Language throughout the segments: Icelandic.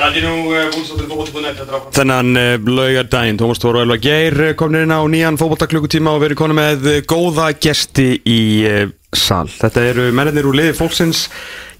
Það er nú búinstáttur fókbóta.net Þennan uh, laugardaginn, Tómas Tóru og Elva Geir uh, komnir inn á nýjan fókbótaklukkutíma og verið konu með uh, góða gesti í sal. Þetta eru mennir úr liði fólksins,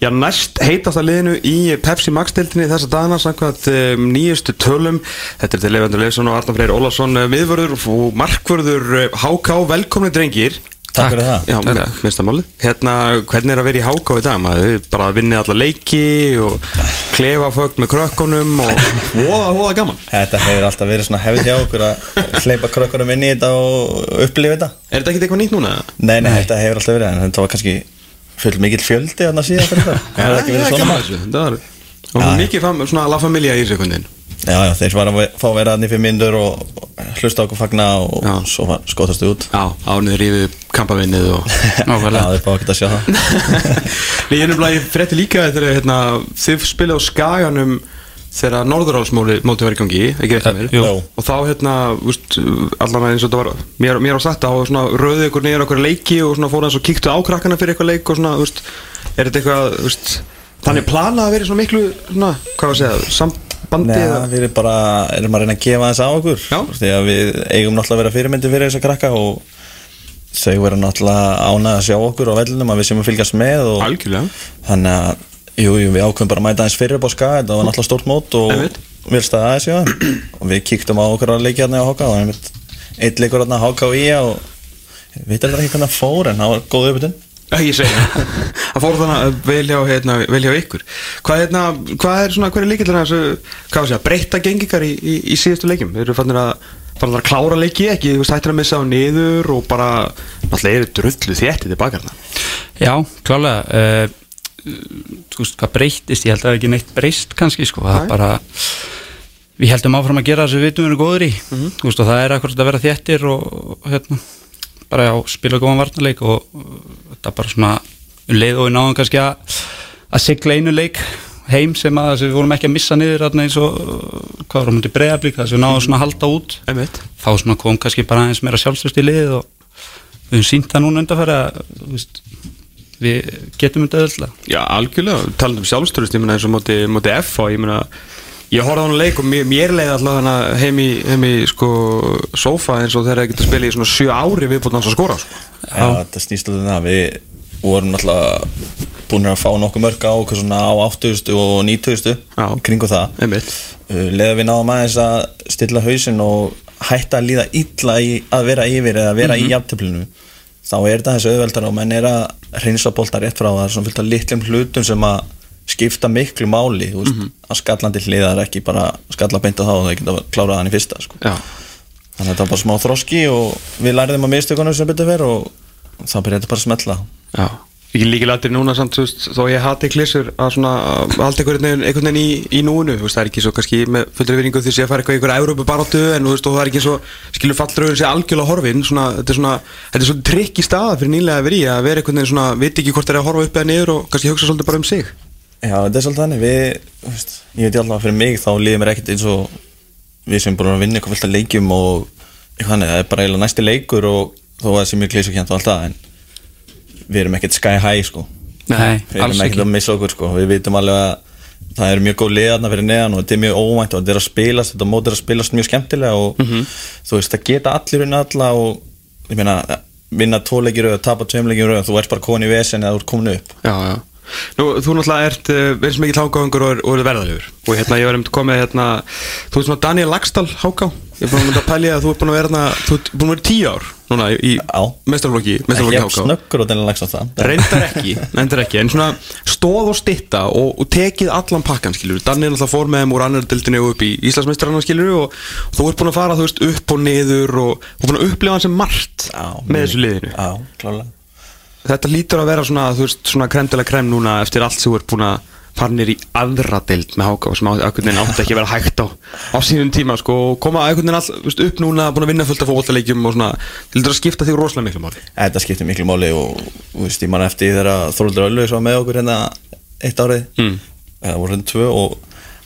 já næst heitast að liðinu í Pepsi Max-deltinni þessa dagana samkvæmt nýjustu tölum. Þetta er til Leifendur Leifsson og Arnar Freyr Ólarsson, miðvörður og markvörður HK, velkomni drengir. Takk. fyrir það. Já, minnst að máli Hérna, hvernig er að vera í háká í dag? Maður? Bara vinni alla leiki og klefa fögn með krökkunum og hóða, hóða gaman. Þetta hefur alltaf verið svona hefð hjá okkur að hleypa krökkunum inn í þetta og upplifa þetta. Er þetta ekkert eitthvað nýtt núna? Nei, nei, þetta hefur alltaf verið en þetta var kannski full mikill fjöldi þarna síðan fyrir það Það hefur ekki verið svona Það var mikið svona la familia í sekundin Já, já, þeir var að fá að vera í fimm myndur og hlusta okkur fagna og Já. svo skotast þau út Já, ánið rífið kampavinnið og Já, þeir fá ekki að sjá það Nei, ég er ég frétti líka þegar hérna, þið spilið á skaganum þegar Norðurálsmóti móti í gangi, ekki rétt að mér Jú. og þá hérna, úst, allan eins og þetta var mér, mér á sagt á svona röðu ykkur niður okkur leiki og svona fór hans og kíktu á krakkana fyrir eitthvað leik og svona, úst, er þetta eitthvað úst, þannig planað að vera svona miklu svona, hvað var að segja, sambandi Nei, við erum bara, erum að reyna að gefa þess á okkur. Því að við eigum náttúrulega að vera fyrirmyndi fyrir þessa krakka og þau verður náttúrulega ánað að sjá okkur á vellinum að við séum að fylgjast með og algjörlega. þannig að, jú, jú, við ákveðum bara að mæta aðeins fyrir upp á ska, þetta var náttúrulega stórt mót og vel staðið aðeins já og við kíktum á okkur að leikja hérna á HK og eitt leikur hérna HK og IA og ég veit alveg ekki hvernig það fór en það var góð upputun ég segi það. Það fór þannig að vel hjá, hérna, vel hjá ykkur. Hvað, hérna, hvað er svona, hver er líkildur að segja, breyta gengingar í, í, í síðustu leikjum? Þeir eru fannir að, fannir að klára leiki ekki, þú veist, hættir að missa á niður og bara, náttúrulega eru drullu þétti tilbaka hérna. Já, klálega uh, Þú veist, hvað breytist Ég held að það er ekki neitt breyst kannski sko. Það er bara Við heldum áfram að gera það sem við vitum við erum góður í Mhm. Þú veist, og það er akkurat að vera þéttir og, og hérna, bara já, spila góðan varnarleik og, þetta er bara svona um leið og við náðum kannski að að sigla einu leik heim sem að við vorum ekki að missa niður eins og hvað vorum við breiðablík þess að við náðum svona að halda út. Einmitt. þá svona kom kannski bara aðeins meira sjálfstöðst í liðið og við höfum sínt það núna veist, við getum þetta öll Já, algjörlega, talandi um sjálfstörust, ég meina eins og móti, móti F og ég meina, ég horfði á hann leik og mér, mér leiði alltaf heim í, heim í, sko, sófa eins og þeir eru getið að spila í svona sjö ári viðbúin hans að skora, sko. Já, þetta snýst alveg um það við vorum náttúrulega búin að fá nokkuð mörg á okkur svona á 80 og 90 Já. kringu það. Uh, leða við náðum aðeins að stilla hausinn og hætta að líða illa í að vera yfir eða vera í jafntöflinu þá er þetta þessu auðveldar og menn er að reynsa bolta rétt frá það er svona fylgt að litlum hlutum sem að skipta miklu máli veist, að skallandi hliðar ekki bara skalla beint á þá og það geta klárað hann í fyrsta sko. Þannig að þetta var bara smá þroski og við læriðum að mistökunum sem betur verið og þá byrjaði þetta bara að smetla Já, ekki líkilættir núna samt, veist, þó ég hati klissur að svona halda einhvern veginn, í, í núinu, veist, það er ekki svo kannski með fullri vinningu því að fara eitthvað í einhverja Európa baróttu en það er ekki svo, skilur fallröðun sér algjörlega horfin, svona, þetta er svona þetta er svona trikk í staða fyrir nýlega að vera í að vera einhvern veginn svona, viti ekki hvort það er að horfa upp eða niður og kannski hugsa svolítið bara um sig Já, þetta er svolítið þannig. Við, veist, ég veit alltaf að fyrir mig þá líður mér ekkert eins og við sem búin að vinna eitthvað fullt af leikjum og þannig, það er bara eiginlega næsti leikur og þó að það sé mjög klísukjönt og allt það en við erum ekkert sky high sko. Nei, við erum ekkert að missa okkur sko. Við vitum alveg að það er mjög góð liðarna fyrir neðan og þetta er mjög óvænt og þetta er að spilast þetta mót er að spilast mjög skemmtilega og þú veist, það geta allir unna alla og ég meina, vinna tóleikir og tapa tveimleikir og þú ert bara komin í vesen eða þú ert komin upp. Já, já Nú, þú náttúrulega ert uh, eins og mikið hákáðungur og er, og er verðalegur. Og hérna ég var um komið hérna þú veist svona Daniel Lagstall háká ég er búin að pæli að þú ert búin að vera hérna þú ert búin að vera tíu ár núna í mestarflokki ekki jafn háká snöggur og þennan lagst á það. Reyndar ekki, reyndar ekki. En svona stóð og stitta og, og tekið allan pakkan skilur, Daniel náttúrulega fór með þeim úr annar dildinni og upp í Íslandsmeistarana skilur og, og þú ert búin að fara þú veist upp og niður og þú þetta lítur að vera svona, þú veist, svona kremdilega krem núna eftir allt sem ert búin að fara nýr í aðra deild með háká sem veginn átti ekki að vera hægt á á sínum tíma sko og koma veginn all, upp núna, búin að vinna fullt af fótballaleikjum og svona, lítur að skipta þig rosalega miklu máli Þetta skiptir miklu máli og þú veist, ég man eftir þegar Þorvaldur Öllu var með okkur hérna eitt árið Mm. eða voru hérna tvö og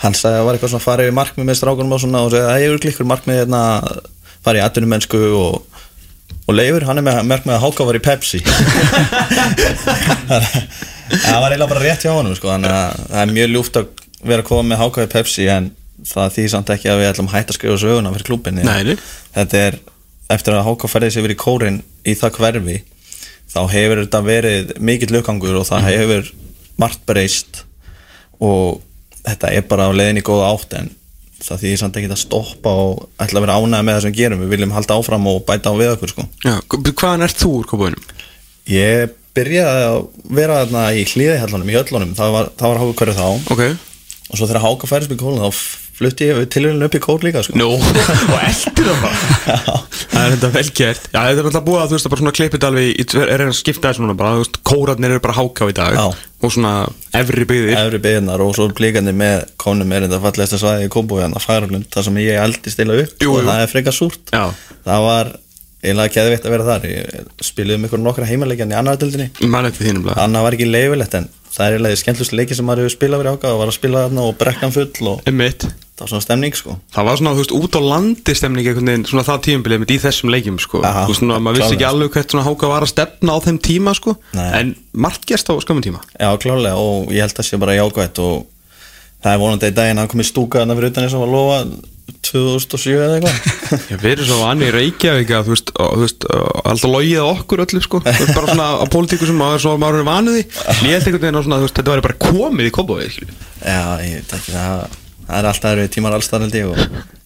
hann sagði að það var eitthvað svona farið við markmið með strákunum og svona og sagði að ég eru klikkur markmið hérna farið í atvinnum mennsku og og Leifur, hann er með markmið að Háka var í Pepsi það var eiginlega bara rétt hjá honum sko, þannig að það er mjög ljúft að vera að koma með hákaði Pepsi en það því samt ekki að við ætlum að hætta að skrifa söguna fyrir nei. þetta er, eftir að háka færði sig verið í kórin í það hverfi þá hefur þetta verið mikill löggangur og það hefur margt breyst og þetta er bara á leiðin í góða átt en það því samt ekki að stoppa og ætla að vera ánægð með það sem við gerum. Við viljum halda áfram og bæta á við okkur sko. Já, hvaðan ert þú úr kópaðunum? Ég byrjaði að vera þarna í hlýðihjallunum, í öllunum, það var, það var háka hverju þá. Ok. Og svo þegar háka kólun þá flutti ég tilvíðin upp í kól líka sko. Nú, og eldir það Það er þetta vel gert Já, þetta er alltaf búið að þú veist að bara svona klippið alveg í er að skipta þessu núna bara, þú veist, kórarnir eru bara háká í dag Já. og svona efri byggðir efri byggðnar og svo blíkandi með konum er þetta fallegasta svæði í en það færlund, það sem ég eldi stila upp Jú, og jú. það er frekar súrt Já. það var eiginlega keðvitt að vera þar ég spilaði um ykkur nokkra heimaleikjan í annar dildinni mann eftir þínum lag annað var ekki leifilegt en það er eiginlega skemmtlust leiki sem maður hefur spilað verið ákvað og var að spila þarna og brekkan full og Einmitt. Það var svona stemning sko Það var svona, þú veist, út á landi stemning einhvern veginn, svona það tímabilið mitt í þessum leikjum, sko. Aha, þú veist, svona, maður vissi ekki alveg hvert svona háka var að stefna á þeim tíma, sko. Nei. En margt gerst á skömmun tíma. Já, klálega og ég held að sé bara jákvæmt og það er vonandi í daginn að hann kom í stúka þarna fyrir utan eins og var að lofa 2007 eða eitthvað við erum svo vanni í Reykjavík að, þú veist, og, þú veist, alltaf logið okkur öllu, sko. Bara svona á pólitíku sem maður, svo maður er. En Ég held einhvern veginn á svona, þú veist, þetta væri bara komið í skilju. Já, ég veit ekki það það er alltaf eru tímar allstar held ég og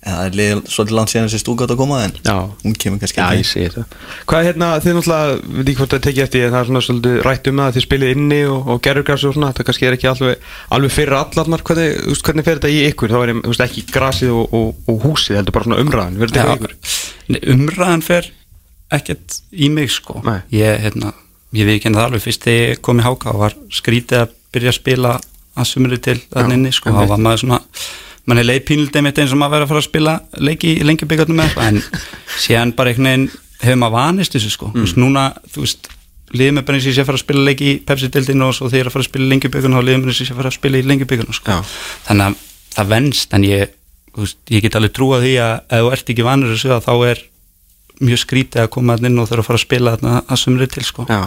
það er liðið svolítið langt síðan þessi stúka átt að koma en Já. hún kemur kannski Já, ekki. ég sé þetta. Hvað er hérna, þið náttúrulega, við veit ekki hvort það tekið eftir, en það er svona svolítið rætt um það að þið spilið inni og, og gerurgras og svona, þetta kannski er ekki alveg, alveg fyrir allarnar, hvernig, veist, hvernig fer þetta í ykkur, þá er þú veist, ekki grasið og, og, og húsið, heldur bara svona umræðan, verður þetta ykkur? Nei, umræðan fer og að sumri til þannig inni sko, þá var maður svona mann er leið pínlítið mitt eins og maður verið að fara að spila leiki í lengjubíkarnum með eitthvað, en síðan bara einhvern veginn hefur maður vanist þessu sko, þú veist, núna þú veist, liðið mér bara eins og ég sé að fara að spila leiki í Pepsi-dildinu og svo þegar ég er að fara að spila í lengjubíkarnum þá liðið mér eins og ég sé að fara að spila í lengjubíkarnum sko. Þannig að það venst en ég, veist, ég get alveg trúa því að ef þú ert ekki vanur þessu að þá er mjög skrítið að koma inn og þurfa að fara að spila þarna að sumri til sko. Já.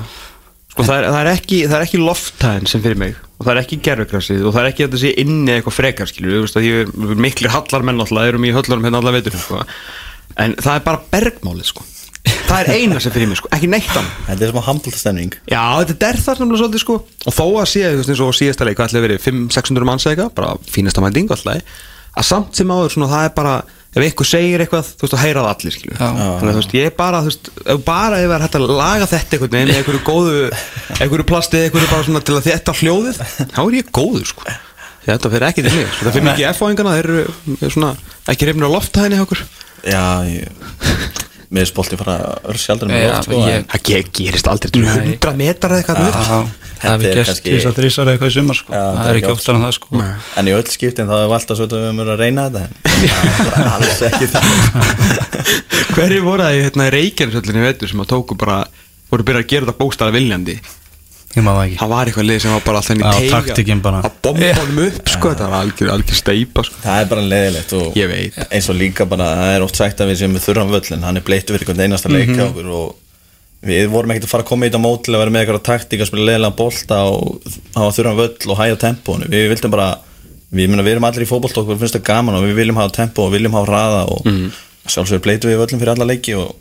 Sko, það er, það er ekki, það er ekki lofttæðin sem fyrir mig, og það er ekki gerurgrasið, og það er ekki að þetta sé inni eitthvað frekar, skilju, þú veist, að ég er miklir hallar menn alltaf, erum í höllarum hérna alla veitur, sko. En það er bara bergmálið, sko. Það er eina sem fyrir mig, sko, ekki neitt annað. Þetta er smá handbóltastemning Já, þetta er það náttúrulega svolítið sko Og þó að sé, þú veist eins og síðasta leik Hvað ætlaði verið, 500-600 manns eða eitthvað Bara fínasta mæting alltaf Að samt sem áður svona, það er bara Ef eitthvað segir eitthvað, þú veist, þá heyra það allir. Þannig að þú veist, ég bara, þú veist bara ef það er hægt að laga þetta einhvern veginn Með einhverju góðu, einhverju plasti Einhverju bara svona til að þetta hljóðið Þá er ég góður sko Þetta fyrir ekki til mig, sko. það fyrir mikið F-fáingana eru eru svona, ekki reyfnir á lofthæðinni hjá okkur Já, ég Er spolti fara öll sjaldur með Já, loft sko, Það ge- gerist aldrei, þú Nei. veist, 100 metrar eða eitthvað það er kannski- þess að þrísar eitthvað í sumar sko. Það er er ekki oftar en það sko. En í öll skiptin þá hefur alltaf svo að við höfum verið að reyna þetta en það er alls ekki það. Hverju voru það í hérna, veitur sem að tóku bara voru byrjað að gera þetta bókstara viljandi það ekki það var eitthvað lið sem var bara alltaf taktikinn bara. að bomba honum upp sko, þetta var algjör, algjör steipa sko. Það er bara leiðilegt og Ég veit. eins og líka bara, það er oft sagt að við séum með þurran völlin, hann er bleittu fyrir einhvern einasta leik hjá okkur og við vorum ekkert að fara að koma í þetta mót til að vera með eitthvað taktík að spila leiðilega bolta og hafa þurran völl og hæja tempónu, við vildum bara við, myna, við erum allir í fótbolt og okkur finnst það gaman og við viljum hafa tempó og viljum hafa hraða og mm. sjálfsögur bleittu við völlin fyrir alla leiki og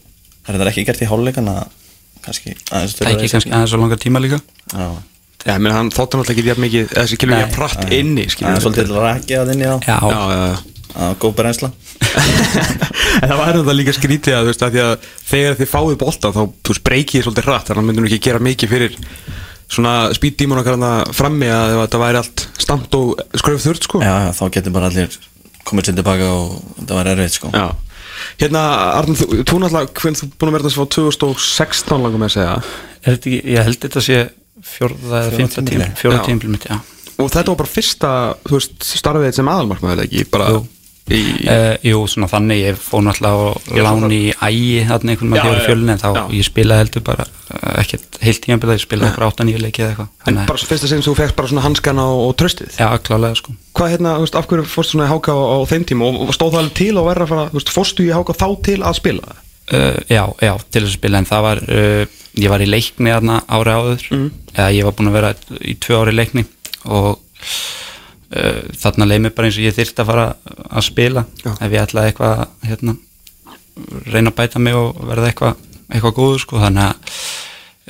það er ekki gert í hálfleikana kannski aðeins það ekki kannski aðeins svo langar tíma líka. Já, Já, menn hann þóttan alltaf ekki jafn mikið eða þessi kilur ég pratt inni það er svolítið rækki að inn í þá. Já, Já, já, er góð berensla en það var þetta líka skrítið að, þú veist, að því að þegar þið fáið bolta þá þú veist, breykið þið svolítið hratt þannig að myndum ekki gera mikið fyrir svona spýddímon okkar frammi að ef þetta væri allt stamt og skröf þurrt sko. Já, já, þá getur bara allir komið sér tilbaka og það var erfitt sko. Já. Hérna, Arnum, þú, þú náttúrulega, hvernig þú búin að vera þessi frá 2016 langum að segja er þetta ekki, ég held þetta sé fjórða eða fymta tíma fjórða Já. tímbil mitt, já og þetta var bara fyrsta, þú veist, starfið þitt sem aðalmarkmaður ekki, bara Jú. Í, Uh, jú, svona þannig, ég fóð náttúrulega á láni í ægi þarna einhvern veginn í fjölunni en þá já. ég spilaði heldur bara uh, ekkert heilt tímabilið, ég spilaði okkur 8-9 leikið eða eitthvað. En Þannig að- bara fyrsta sem þú fegst bara svona hanskana og, og tröstið Já, klálega sko. Hvað hérna, þú veist, af hverju fórstu svona í háka á, á þeim tíma og, og stóð það alveg til að vera að fara, fórstu í háka þá til að spila uh, Já, já, til að spila en það var, uh, ég var í leikni þarna ári áður. Mhm. eða ég var búin að vera í tvö ári leikni og þarna leið mér bara eins og ég þyrfti að fara að spila Já. ef ég ætlaði eitthvað hérna, reyna að bæta mig og verða eitthvað eitthvað góður sko þannig að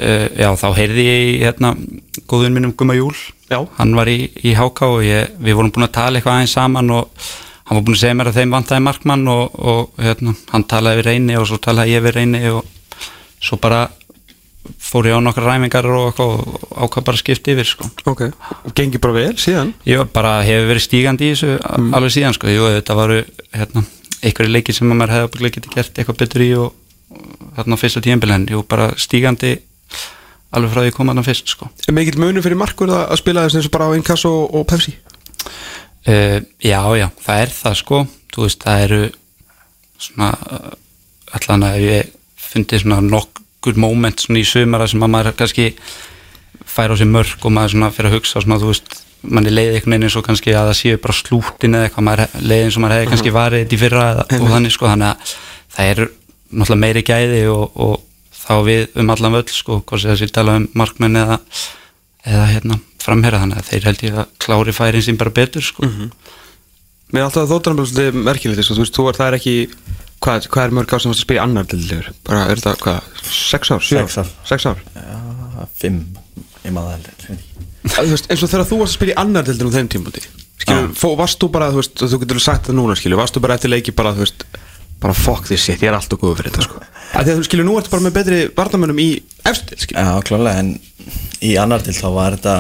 uh, já, þá heyrði ég hérna, góðun minnum Guma Júl Já. hann var í, í HK og ég, við vorum búin að tala eitthvað aðeins saman og hann var búin að segja mér að þeim vantaði markmann og, og hérna, hann talaði við reyni og svo talaði ég við reyni og svo bara fór ég á nokkra ræmingar og og ákvað bara að skipta yfir sko. Ok, og gengi bara vel síðan var bara hefur verið stígandi í þessu Mm. alveg síðan sko. Jú, þetta varu hérna, einhverju leiki sem að maður hefði ábygglega getið gert eitthvað betur í og, og þarna á fyrsta tíðanbíl en jú, bara stígandi alveg frá því að koma þarna fyrst sko. Er mikill munur fyrir markur að spila þess eins og bara á Inkass og, og Pepsi? Uh, já, já, það er það sko þú veist, það eru svona uh, allan að ég fundið svona nokkur moment svona í sumara sem að maður kannski fær á sig mörg og maður svona fyrir að hugsa svona, þú veist, manni leiði einhvern veginn eins og kannski að það séu bara slútin eða eitthvað maður leiði eins og maður hefði kannski varið þetta í fyrra eða, og þannig sko, þannig að það er náttúrulega meiri gæði og, og þá við um allan völl sko, hvort sem þessi tala um markmenn eða, eða hérna framherra þannig að þeir held ég að klári færin sín bara betur sko. Mér er alltaf þóttan bara svolítið merkilegt sko. þú veist, þú er það er ekki hvað, hvað er mörg ár sem spila í annar dildilegur bara er þetta, hvað, sex ár, sjö Sex ár. sex ár? Já, fimm Ég maður Að, þú veist, eins og þegar þú varst að spila í annar dildin á þeim tímpúti skilur, fó, varst þú bara, þú veist, þú getur sagt það núna skilur, varst þú bara eftir leiki bara, þú veist bara fuck this shit, ég er alltaf góð fyrir þetta sko. Að því að þú skilur, nú ertu bara með betri varnamönnum í efstil, skilur Já, klálega, en í annar til þá var þetta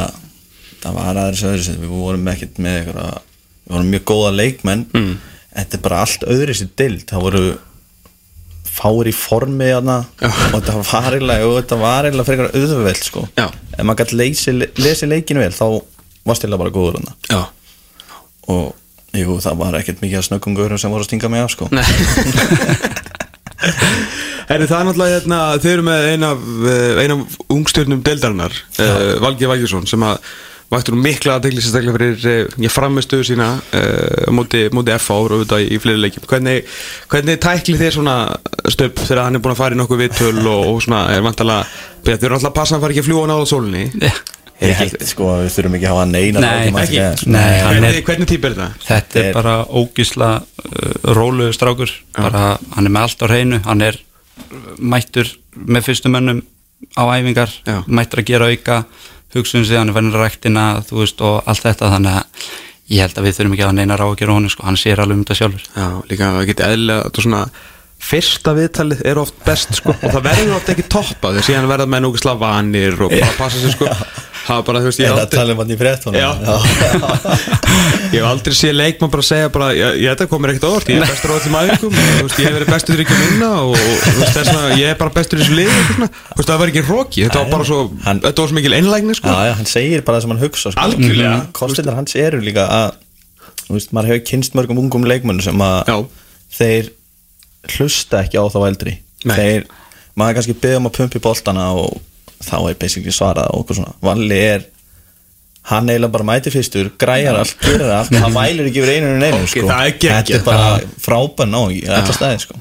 það var aðeins öðru við vorum ekkert með eitthvað við vorum mjög góða leikmenn. Mm. Þetta er bara allt öðru sér dild það voru fáir í formi þarna og þetta var eiginlega og þetta var eiginlega fyrir eitthvað auðveld sko. Já. ef maður gæti lesi, lesi leikinu vel þá varst eiginlega bara góður þarna. Já, og jú, það var ekkert mikið að snöggum gaurum sem voru að stinga mig af sko. Nei. Herri, það er náttúrulega hérna, þeir eru með eina af, eh, eina af ungstjörnum deildarinnar, uh, Valgi Valgjursson sem að vaktur nú mikla aðdegli sérstaklega fyrir uh, ég framistuðu sína uh, á móti, móti FA og auðvitað í, fleiri leikjum hvernig, hvernig tækli þið svona stöp þegar hann er búin að fara í nokkuð viðtöl og, og svona er vantalega þau eru alltaf að passa að hann fari ekki að fljúa náða sólinni ég held sko að við þurfum ekki að hafa neina Nei, ekki. sko. Nei, hvernig, er- hvernig típ er þetta? Þetta er Er- bara ógísla uh, rólu strákur, bara hann er með allt á hreinu, hann er uh, mættur með fyrstu mönnum á æfingar, Já. mættur að gera auka hugsun hann er fennir ræktina þú veist og allt þetta, þannig að ég held að við þurfum ekki að neina ráð að gera honum sko, hann sér alveg um þetta sjálfur. Já, líka það geti eðlilega þetta svona fyrsta viðtalið er oft best sko og það verður oft ekki toppa þegar síðan verða með nokkuð slavanir og bara passa sig sko það er bara, þú veist, ég Eða hef aldrei tala um í frétt Já. ég hef aldrei séð leikmann bara segja bara, ég, þetta komir ekkert orð ég er bestur á öllum og, þú veist, ég hef verið bestur ekki að vinna og, þú veist, þess að ég er bara bestur í þessu liði. Þú veist, það var ekki roki, þetta var bara svo Hann- þetta var svo mikil einlægni sko Já, já, hann segir bara það sem hann hugsa sko. Algjörlega. Kostinnar hans eru líka að þú veist, maður hefur kynst mörgum ungum leikmönnum sem að þeir hlusta ekki á þá eldri Nei. þeir, maður kannski beðum að pumpi boltana og þá er basically svarað og okkur svona, Valli er hann eiginlega bara mæti fyrstur græjar allt, gerir allt, hann vælir ekki en einu Ok, sko. þetta er bara frábæn á í alla staði sko.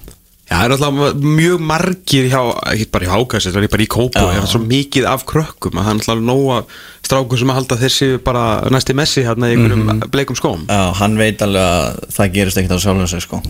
Já, það er alltaf mjög margir hjá, ekki bara í hákast, þetta er bara í kópu, það er svo mikið af krökkum að það er alltaf nóga strákum sem að halda þessi bara næsti messi hérna í einhverjum Mhm. bleikum skóm. Já, hann veit alveg að það gerist ekkert á sjálfum sig sko.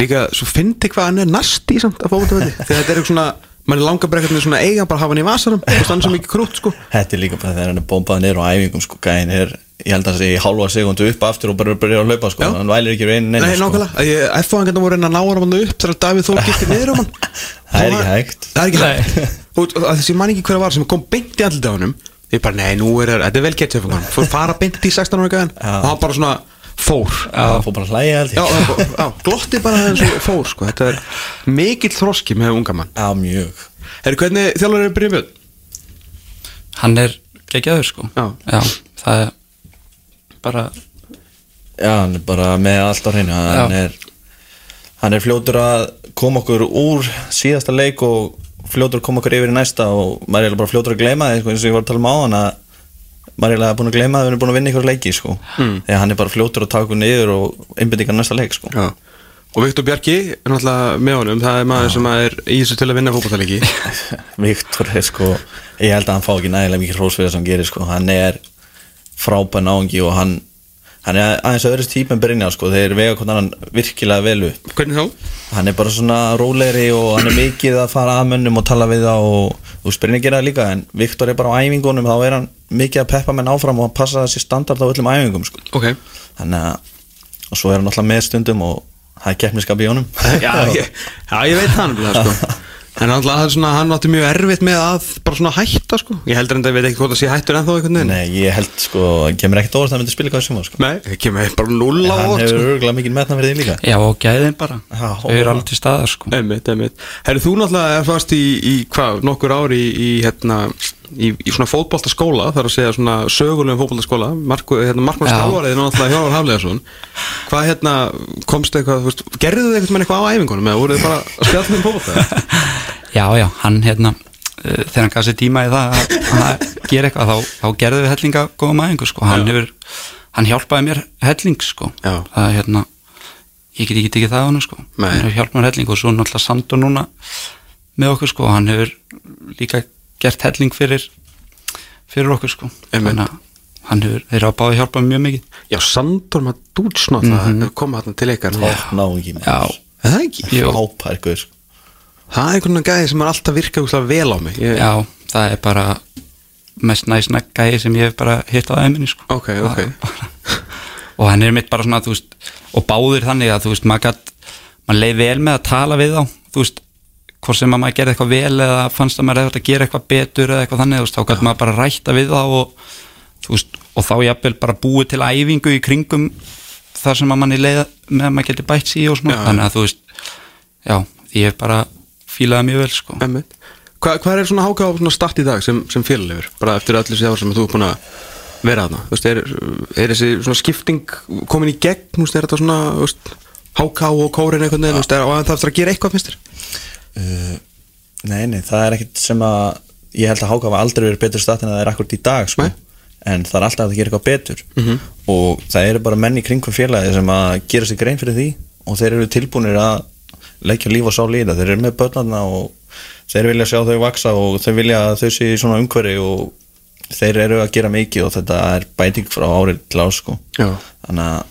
Líka, svo fyndi hvað hann er nasti samt að fókvöldavelli, þegar þetta er eitthvað svona, mann er langar bara eitthvað svona eiga bara hafa hann í veist hann er svo mikið krútt sko. Þetta er líka bara þegar hann er bombað niður á æfingum sko, gæðin er, ég held að það sé í hálfa segundu upp aftur og bara byrja að hlaupa sko, Já. hann vælir ekki reynir neina Nei, sko. nákvæmlega, ég- F-fáðingarna voru reyna að ná hann upp þegar Davíð Þór gifti niður um hann Það er ekki hægt. Það er ekki hægt Og og þessi man ekki hver það var sem kom beint í á honum Ég bara, nei, nú er þetta er vel gett hjá hann Fór fara beint í 16 ára gæðan. Og hann bara svona fór Já, hann fór bara Já, já, já, glotti bara eins og fór sko. Þetta er mikill þroski með unga mann Já, mjög Herru, hvernig þjálfur er við? hann er geggjaður sko Já. það er bara Já, hann er bara með allt á hreinu hann Já. er, hann er fljótur að koma okkur úr síðasta leik og fljótur að koma okkur yfir í næsta og maður er bara fljótur að gleyma það sko, eins og ég var að tala um á hann að maður er eiginlega búin að gleyma að við erum búin að vinna ykkur leiki sko. mm. þegar hann er bara fljótur að taka niður og einbindingar næsta leik sko. Já Og Viktor Bjarki er náttúrulega með honum Það er maður sem er í þessu til að vinna fótballtaleiki Viktor er sko ég held að hann fá ekki nægilega mikið hrós fyrir það sem hann gerir sko. hann er frábæn áhengi og hann hann er aðeins öðru típum Brynjar sko, þeir vega hvernig hann virkilega vel upp Hvernig þá? hann er bara svona rólegri og hann er mikið að fara að mönnum og tala við það og þú Brynjar gera það líka en Viktor er bara á æfingunum þá er hann mikið að peppa menn áfram og passa þessi standard á öllum æfingum sko. Ok þannig að og svo er hann alltaf með stundum og það er keppniskap í honum Já, ég, já, ég veit það nefnilega sko En alltaf það er svona, hann átti mjög erfitt með að bara svona hætta sko. Ég heldur enda, ég veit ekki hvort það sé hættur ennþá einhvern veginn. Nei, ég held sko, kemur ekkert óvart að hann myndi spila hvað sem var sko. Nei, það kemur bara null á hann óvart hefur sko. örgulega mikið metna fyrir því líka. Já, og gæðin bara. Þau eru alveg til staðar sko. Einmitt, einmitt. Herri, þú náttúrulega er fast í, í hvað, nokkur ári í, í hérna í, í svona fótboltaskóla, þar að segja svona sögulegum fótboltaskóla, Marko, hérna, Já. Stálvarið er náttúrulega Hjálmar Hafleðarsson Hvað hérna, komstu eitthvað, veist, gerðu þið eitthvað með eitthvað á æfingunum eða voruð þið bara að spjalla um fótbolta? Já, já, hann hérna uh, þegar hann gaf sér tíma í það að, að gera eitthvað, þá, þá gerði við hellinga góða mæðingu, sko, hann hefur hann hjálpaði mér helling, sko Já. það hérna ég get ekki tekið það á hann, sko Nei. hann hefur hjálpað mér helling og svo náttúrulega Sandur núna með okkur, sko, hann hefur líka gert helling fyrir fyrir okkur, sko. Þannig að hann hefur, þeir hafa báði hjálpað mér mjög mikið. Já, Sandur dútsnátt mm -hmm. að koma þarna til ykkar. Já, ná ekki það ekki? Jú, Hápærkur sko. Það er einhvern veginn gæði sem er alltaf virkað vel á mig. Ég, já, það er bara mest næst gæði sem ég hef bara hitt á æminni, sko. Ok, ok. og hann er mitt bara svona þú veist, og báðir þannig að þú veist, maður gætt maður leið vel með að tala við þá þú veist, hvort sem að maður gerði eitthvað vel eða fannst að maður hefði að gera eitthvað betur eða eitthvað þannig, veist, þá gætt maður bara rætta við þá og veist, og þá jafnvel bara búið til æfingu í kringum þar sem að manni leið með að maður geti bætt sig í og svona, Já. þannig að þú veist já, ég hef bara fílaði mjög vel, sko. Hva, hvað er svona háká svona start í dag sem, sem félaglegur bara eftir öllu þessi ár sem þú er búin að vera Þú veist, er, er þessi svona skipting komin í gegn, er þetta svona háká og kórin þú veist, er, það eftir að gera eitthvað finnst þér uh, Nei, nei, það er ekkit sem að ég held að Háka var aldrei verið betur stað en það er akkurat í dag sko. En það er alltaf að gera eitthvað betur og það eru bara menn í kringum félagi sem að gera sig grein fyrir því og þeir eru tilbúinir að leggja líf og sál í það, þeir eru með börnarna og þeir vilja sjá þau vaksa og þeir vilja að þau sé svona umhverfi og þeir eru að gera mikið og þetta er bæting frá árið til ás sko. Já. þannig að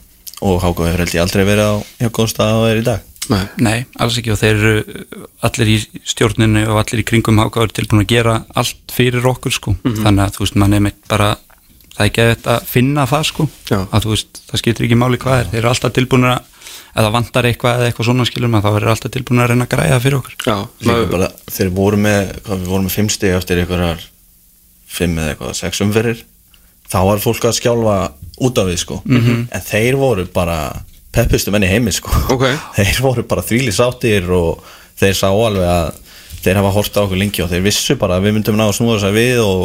og Háka hefur held ég aldrei verið á hjá góðum stað að það er í dag Nei. Nei, alls ekki og þeir eru allir í stjórninu og allir í kringum hákáður tilbúin að gera allt fyrir okkur sko. Þannig að þú veist, mann er meitt bara það er ekki að þetta finna það sko. Já. að þú veist, það skiptir ekki máli hvað er. Þeir eru alltaf tilbúin að, ef það vantar eitthvað eða eitthvað svona skilur maður, þá eru alltaf tilbúin að reyna að græða fyrir okkur. Já, bara, þeir voru með, hvað við vorum með fimm stig eftir einhverjar fimm eða eitthvað, sex umferðir. Þá var fólk að skjálfa út af við sko. En þeir voru bara peppustu menn í heimi sko. Ok. þeir voru bara þvíli sáttir og þeir sá alveg að þeir hafa hort á okkur lengi og þeir vissu bara að við myndum ná að snúa þess að við og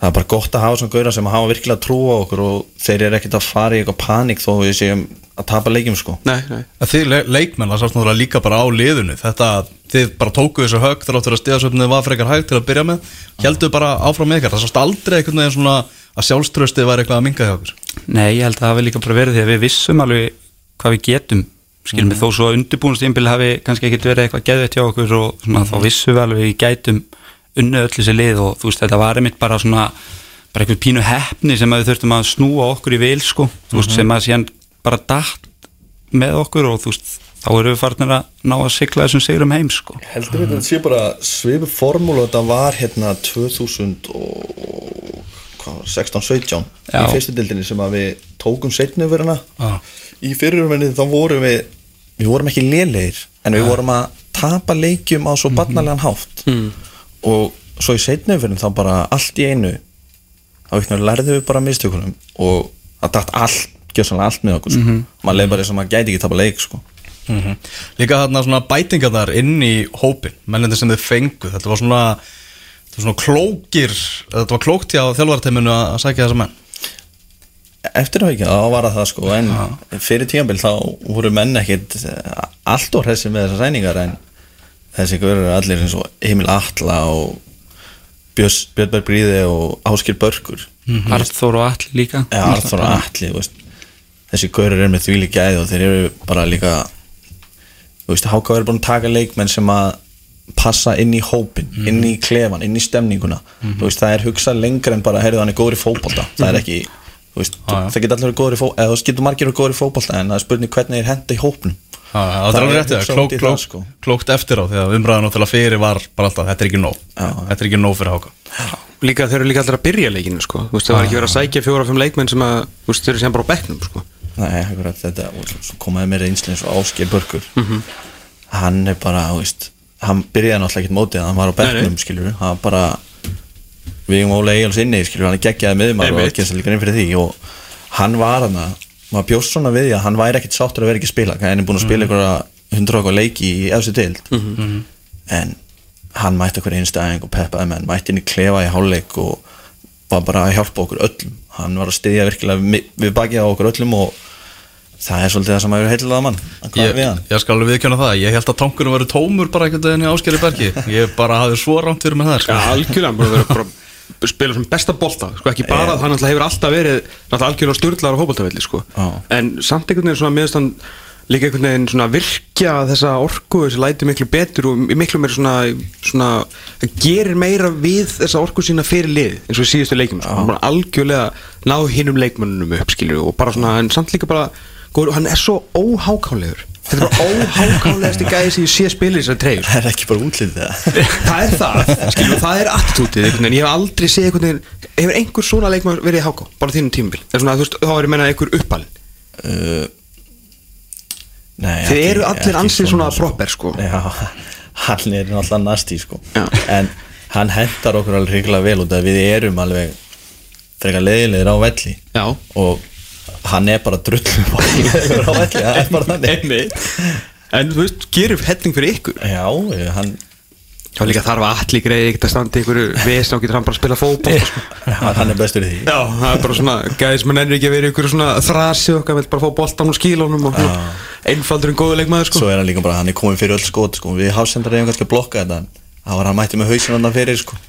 það er bara gott að hafa svona gauðra sem hafa virkilega trú á okkur og þeir eru ekkert að fara í eitthvað panik þó við séum að tapa leikjum sko. Nei, nei. Að þið le- leikmenn, það sást náttúrulega líka bara á liðinu. Þetta, þið bara tókuðu þessu högg þar áttur að stiðasöfnið var frekar hægt til að byrja með. Heldur bara áfram með ykkar, það sást aldrei einhvern veginn svona að sjálfströstið var eitthvað að minga hjá okkur Nei, ég held að það hafi líka bara verið því að við vissum alveg hvað við getum skilum við þó svo að undirbúinustímbil hafi kannski ekkit verið eitthvað geðveitt hjá okkur og svona, þá vissum við alveg við gætum unnu öll þessi lið og þú veist þetta var einmitt bara svona bara einhver pínu heppni sem að við þurftum að snúa okkur í vil sko, þú veist sem að síðan bara dætt með okkur og þú veist þá erum við farnir að ná að sigla þessum sigurum heim sko. Heldur við þetta sé bara svipu formúlu þetta var hérna 2000 og 16-17 í Já. fyrstu dildinni sem að við tókum setni yfir hana Já. í fyrirumvenni þá vorum við við vorum ekki lélegir en við vorum að tapa leikjum á svo barnalegan hátt og svo í setni yfir þá bara allt í einu þá lærðum við bara mistökunum og það dætt allt, allt með okkur sko. maður leið bara sem að maður gæti ekki tapa leik sko. Mhm. Líka þarna svona bætingarnar inn í hópin, mennindi sem þið fengu þetta var svona, svona klókir þetta var klókt hjá þjálfarteiminu að að sækja þessa menn. Eftir að ekki, þá var það það sko en fyrir tíambil þá voru menn ekkit eh, allt og hressi með þessar sæningar en þessi görur allir eins og Emil Atla og Björnberg Bríði og Áskil Börkur. Arþór og Alli líka. Eða Arþór og Atli þú veist. þessi görur er með þvíli gæði og þeir eru bara líka þú veist, Háka verður búin að taka leikmenn sem að passa inn í hópin, inn í klefan, inn í stemninguna. Þú veist, það er hugsað lengra en bara, heyrðu hann er góður í fótbolta. Það er ekki, Þú veist, það geta allir góður í fótbolta eða það getur margir góður í fótbolta en það er spurning hvernig þeir henda í hópnum. Já, já, það er alveg réttið, hugsað klók, út í það, klók, sko. klókt eftir á því að umræðan náttúrulega fyrir var bara alltaf, þetta er ekki nóg. Já. þetta er ekki nóg fyrir háka. Líka þeir eru líka allir að byrja leikinu sko. Þú veist, það var ekki verið að sækja fjóra og fimm leikmenn sem að Þú veist, þeir eru sem bara á bekknum sko. Og og Mhm. hann er bara, þú veist hann byrjaði náttúrulega ekkert mótið, hann var á bekknum skilur, hann bara við um Óla Egil's inni, skilur, hann geggjaði og Einmitt. ekki þess að líka inn fyrir því og hann var hann að, maður bjóst svona við því að hann væri ekkert sáttur að vera ekki að spila. Hann er búin að spila Mhm. einhverja hundra okkar leiki í efstu deild. En hann mætti okkur einstæðing og peppaði menn, mætti inn í klefa í hálfleik og var bara að hjálpa okkur öllum. Hann var að styðja virkilega við bakið á okkur öllum og það er svolítið það sem að vera heillega mann ég, ég skal alveg viðkjöna það, ég held að tankunum verið tómur bara einhvern veginn í áskeri bergi. Ég bara hafði svo rámt fyrir með það sko. Já, algjörlega, bara verið bara að spila sem besta bolta, sko, ekki bara að hann alltaf hefur alltaf verið algjörlega styrlaður á fótboltavelli, sko. En samt einhvern veginn svona meðstan líka einhvern veginn svona virkja þessa orku þessi læti miklu betur og miklu meira svona, svona gerir meira við þessa orku sína fyrir lið eins og í síðustu leikjum, sko, algjörlega náðu hinnum leikmönnum upp, skilju og bara svona, en samt líka bara, góður, hann er svo óhákálegur þetta er bara óhákálegasti gæði sem ég sé spila í þessari treyju, sko. Það er ekki bara útlitið það. Það er það, skilur, það er attitútið veginn, ég hef aldrei séð einhvern veginn hefur einhver svona leikmaður verið háká bara þínum tímabil, er svona, þú veist, þá er ég meina einhver uppalinn, uh, nei, þið ekki- eru allir ansið svona sko. proper, sko. Já, hann er náttúrulega nasti sko. Já. en hann hendar okkur alveg hrigilega vel út af við erum alveg frekar leiðilegir á velli. Já, og hann er bara velli, það er bara þannig en þú veist, gerir helling fyrir ykkur já, hann þá líka þarf að allir greið ekkert að standa einhverju vesen og getur hann bara að spila fótboll sko. hann er bestur í því já, það er bara svona, gæðis mann ennir ekki að vera einhverju svona þrasi og hann vil bara fá boltan og skílunum og einfaldur en góðu leikmaður sko. svo er hann líka bara, hann er komin fyrir öll skot sko. við hafsendar eigum kannski að blokka þetta en það var hann mætti með hausin hann fyrir sko.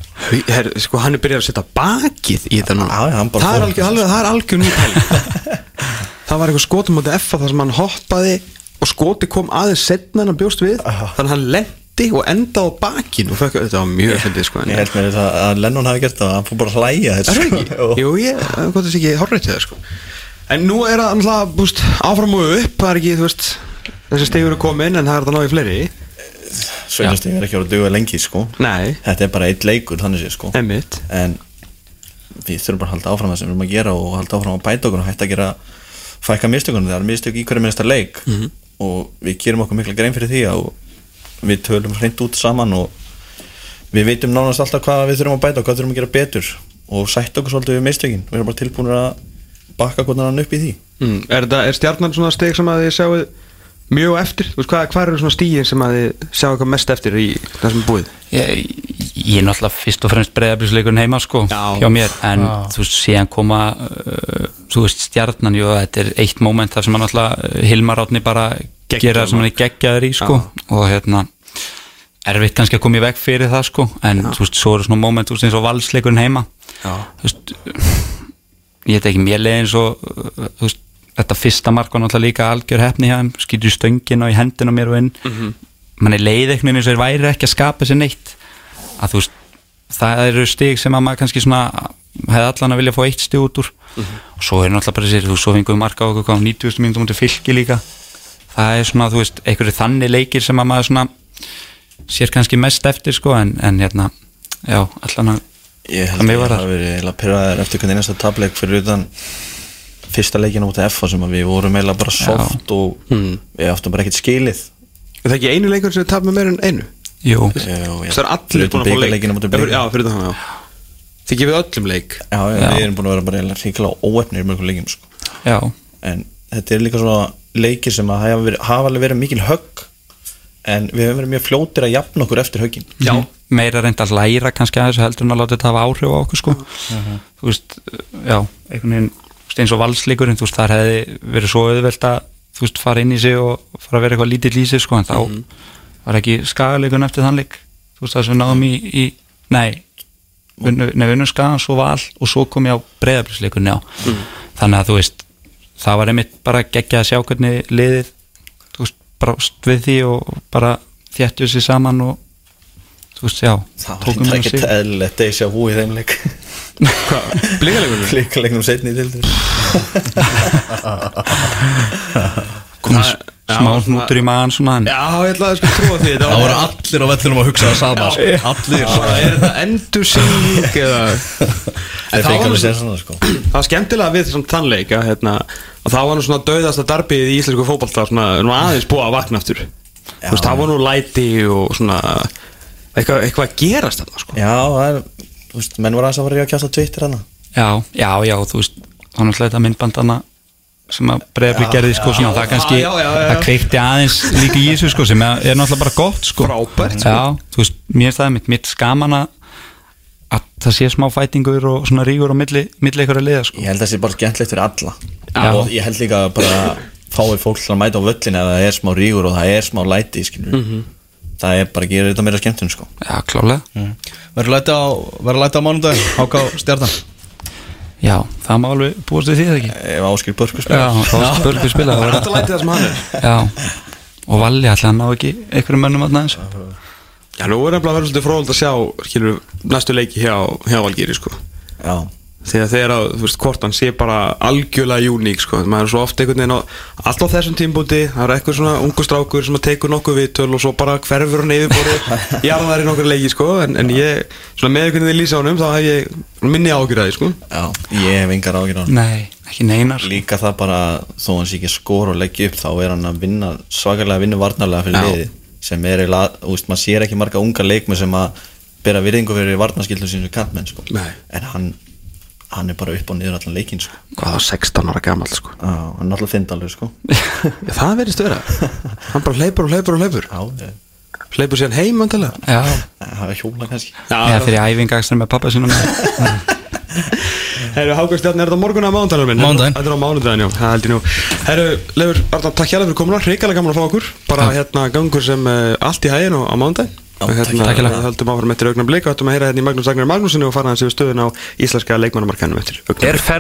Her, sko, hann er byrjað að setja bakið í þetta núna. Bara það er algjör, alveg, það er algjör nýtt það var eitthvað skotum á F þar sem hann hoppaði og skoti kom aðeins setna hann bjóst við. Þannig að hann lendi og endaði á bakinu. Og þetta var mjög fyndið sko, ég held mér það að Lennon hafi gert það. Hann fór bara að hlæja það ekki? Jú. Ég, hvað þessi ekki horrið til það sko. En nú er það alltaf, búst, áfram og upp. Það er ekki, þú veist, þessi stegur er komin en það er það náðu fleiri Sveinastíð er ekki að duga lengi sko. nei, þetta er bara eitt leikur þannig sé sko. emmitt en við þurfum bara að halda áfram það sem við erum að gera og halda áfram að bæta okkur og hætta að gera fækka mistökunum, það er mistök í hverju minnsta leik. Mhm. og við gerum okkur mikla grein fyrir því og við tölum hreint út saman og við veitum nánast alltaf hvað við þurfum að bæta og hvað þurfum að gera betur. Og sætta okkur svolítið við mistökin. Við erum bara tilbúinir að bakka hann upp í því. Mm, er, er stjarnan svona steg sem að þið sjáu mjög eftir? Þú veist, hvað, hvað eru svona stígin sem að þið sjáu eitthvað mest eftir í það sem er búið? Ég, ég er náttúrulega fyrst og fremst breyðablísleikurinn heima sko Já. hjá mér en þú veist síðan koma uh, þú veist stjarnan, jú, þetta er eitt moment þar sem hann náttúrulega Hilmar Átni bara Geggjaður gera það sem hann er geggjaður í sko og hérna erfitt kannski að koma í veg fyrir það sko en þú veist, svo eru svona moment þú veist eins og valsleikurinn heima Já. þú veist ég veit ekki, mér leiði eins og uh, þú veist, þetta fyrsta mark var náttúrulega líka algjör hefni hjá þeim, skýtur í stöngin og í hendina á mér og inn. Mm -hmm. mann er leið eitthvað eins og þeir væri ekki að skapa sér neitt. Að þú veist, það eru stig sem að maður kannski svona hefði allan að vilja fá eitt stig út úr. Og svo er náttúrulega bara sér, þú svo fengum við marka á okkur á 90 minnum mútið fylki líka. Það er svona, þú veist, einhverju þannig leikir sem að maður svona sér kannski mest eftir sko, en, en hérna já, allan að ég held Það að var hafa verið eiginlega pyrraðir eftir hvernig einasta tableik fyrir utan fyrsta leikina út af FA sem að við vorum eiginlega bara soft og við áttum bara ekkert skilið. Er það ekki einu leikur sem tap með meir en einu? jú, Það er allir búin að fá leik. Já, fyrir- Já, það, já. Þið gefið öllum leik. Já, já, Já. við erum búin að vera bara eiginlega ríkilega óefnir í mörgum leikjum sko. já. En þetta er líka svona leikir sem að hafa, verið, hafa alveg verið mikil högg en við hefum verið mjög fljótir að jafna okkur eftir höggin. Já, meira reynd að læra kannski að þessu heldur en að láta þetta hafa áhrif á okkur sko. Þú veist, já, einhvern veginn eins og valslíkurinn, þú veist, þar hefði verið svo auðvelt að, þú veist, fara inn í sig og fara að vera eitthvað lítill í sig, sko en þá var ekki skagaleikurinn eftir þann leik. Þú veist, það sem við náðum í, í nei, nei, vinnum skagan svo val og svo kom ég á breyðablisleikurinn, já. Þannig að þú veist, það var einmitt bara geggja að sjá hvernig liðið þú veist, brást við því og bara þjættu sér saman og þú veist, já það var tókum við ekki sig. eðlilegt deja líka leiknum setni til þess Komið Það- já, smá hnútur í maðan svona en Já, ég ætlaði að sko trúa því þetta Það voru allir á vellinum að hugsa það sama sko. Allir. Það er þetta endur síning eða þá fengi var svona sko. Það var skemmtilega við þessum tannleik að, hérna, að það var nú svona dauðasta darbið í íslensku fótballta svona, nú aðeins búið að vakna aftur. Þú veist, það var nú læti og svona eitthvað, eitthvað að gerast þarna sko. Já, það er, þú veist, menn voru aðeins að fara að kjásta Twitter hana Já, já, já, þú veist þá náttúrulega þetta myndbandana sem að breyðabli gerði sko svona, það kannski já, já, já. það kveikti aðeins líka í þessu sko sem er náttúrulega bara gott sko Frábært, sko. Já, þú veist, mér er það mitt, mitt skaman að að það sé smá fætingur og svona rígur á milli, milli ykkur að liða sko Ég held að það sé bara skemmtilegt fyrir alla Já. og ég held líka bara fáið fólk að mæta á völlin eða það er smá rígur og það er smá læti skilur Mhm. Það er bara að gera þetta meira skemmtun sko. Já, klálega Verður læti á, verður á mánudaginn Háká stjarnan? Já, það má alveg búast við því það ekki? Ef Áskil Börkur Já, spila þá spörgur spila Það það er var- alltaf lætið það sem hann er. Já, og Valli ætla að ná ekki einhverjum mönnum að næðins Já, nú er nefnilega verið svolítið fróðald að sjá skilur, næstu leiki hjá, hjá Valgýri sko. Já, þegar þeir að, þú veist, hvort hann sé bara algjörlega uník, sko, maður er svo oft einhvern veginn á, alltaf þessum tímbúti það er eitthvað svona ungu strákur sem að tekur nokkuð viðtöl og svo bara hverfur hann yfirborði jarðar í nokkur leiki, sko. En, en ég, svona með einhvern veginn lýsa honum þá hef ég minni ágjörði, sko. Já, ég hef engar ágjur á hann Nei, ekki neinar. Líka það bara, þó hann sé ekki skor og leggja upp þá er hann að vinna, svakalega vinna varnarlega sem er sem að bera virðingu fyrir varnarskildum sínu kantmenn sko. Nei. en hann, hann er bara upp og niður allan leikin sko. hvað það 16 ára gamall, sko? Já, hann er alltaf þindalur sko. Já, það verðist vera. Hann bara hleypur og hleypur og hleypur. Já, hleypur síðan heim, Já, það er hjóla kannski. Eða fyrir æfingakstur með pappa sínum Herru, Hákvæm Stjarn, er þetta morgun eða mánudaginn minn? Mánudaginn. Þetta er á mánudaginn, já, það held ég nú. Herru, Leifur, Arnar, takk hérlega fyrir komuna, hrikalega gaman að fá okkur. Bara hérna gangur sem uh, allt í hægin á, Já, Og hérna, höldum áfram eftir augnum blika Höldum að heyra hérna í Magnús Agnar Magnúsinu og fara hans yfir stöðun á íslenska leikmannamarkanum eftir Er ferð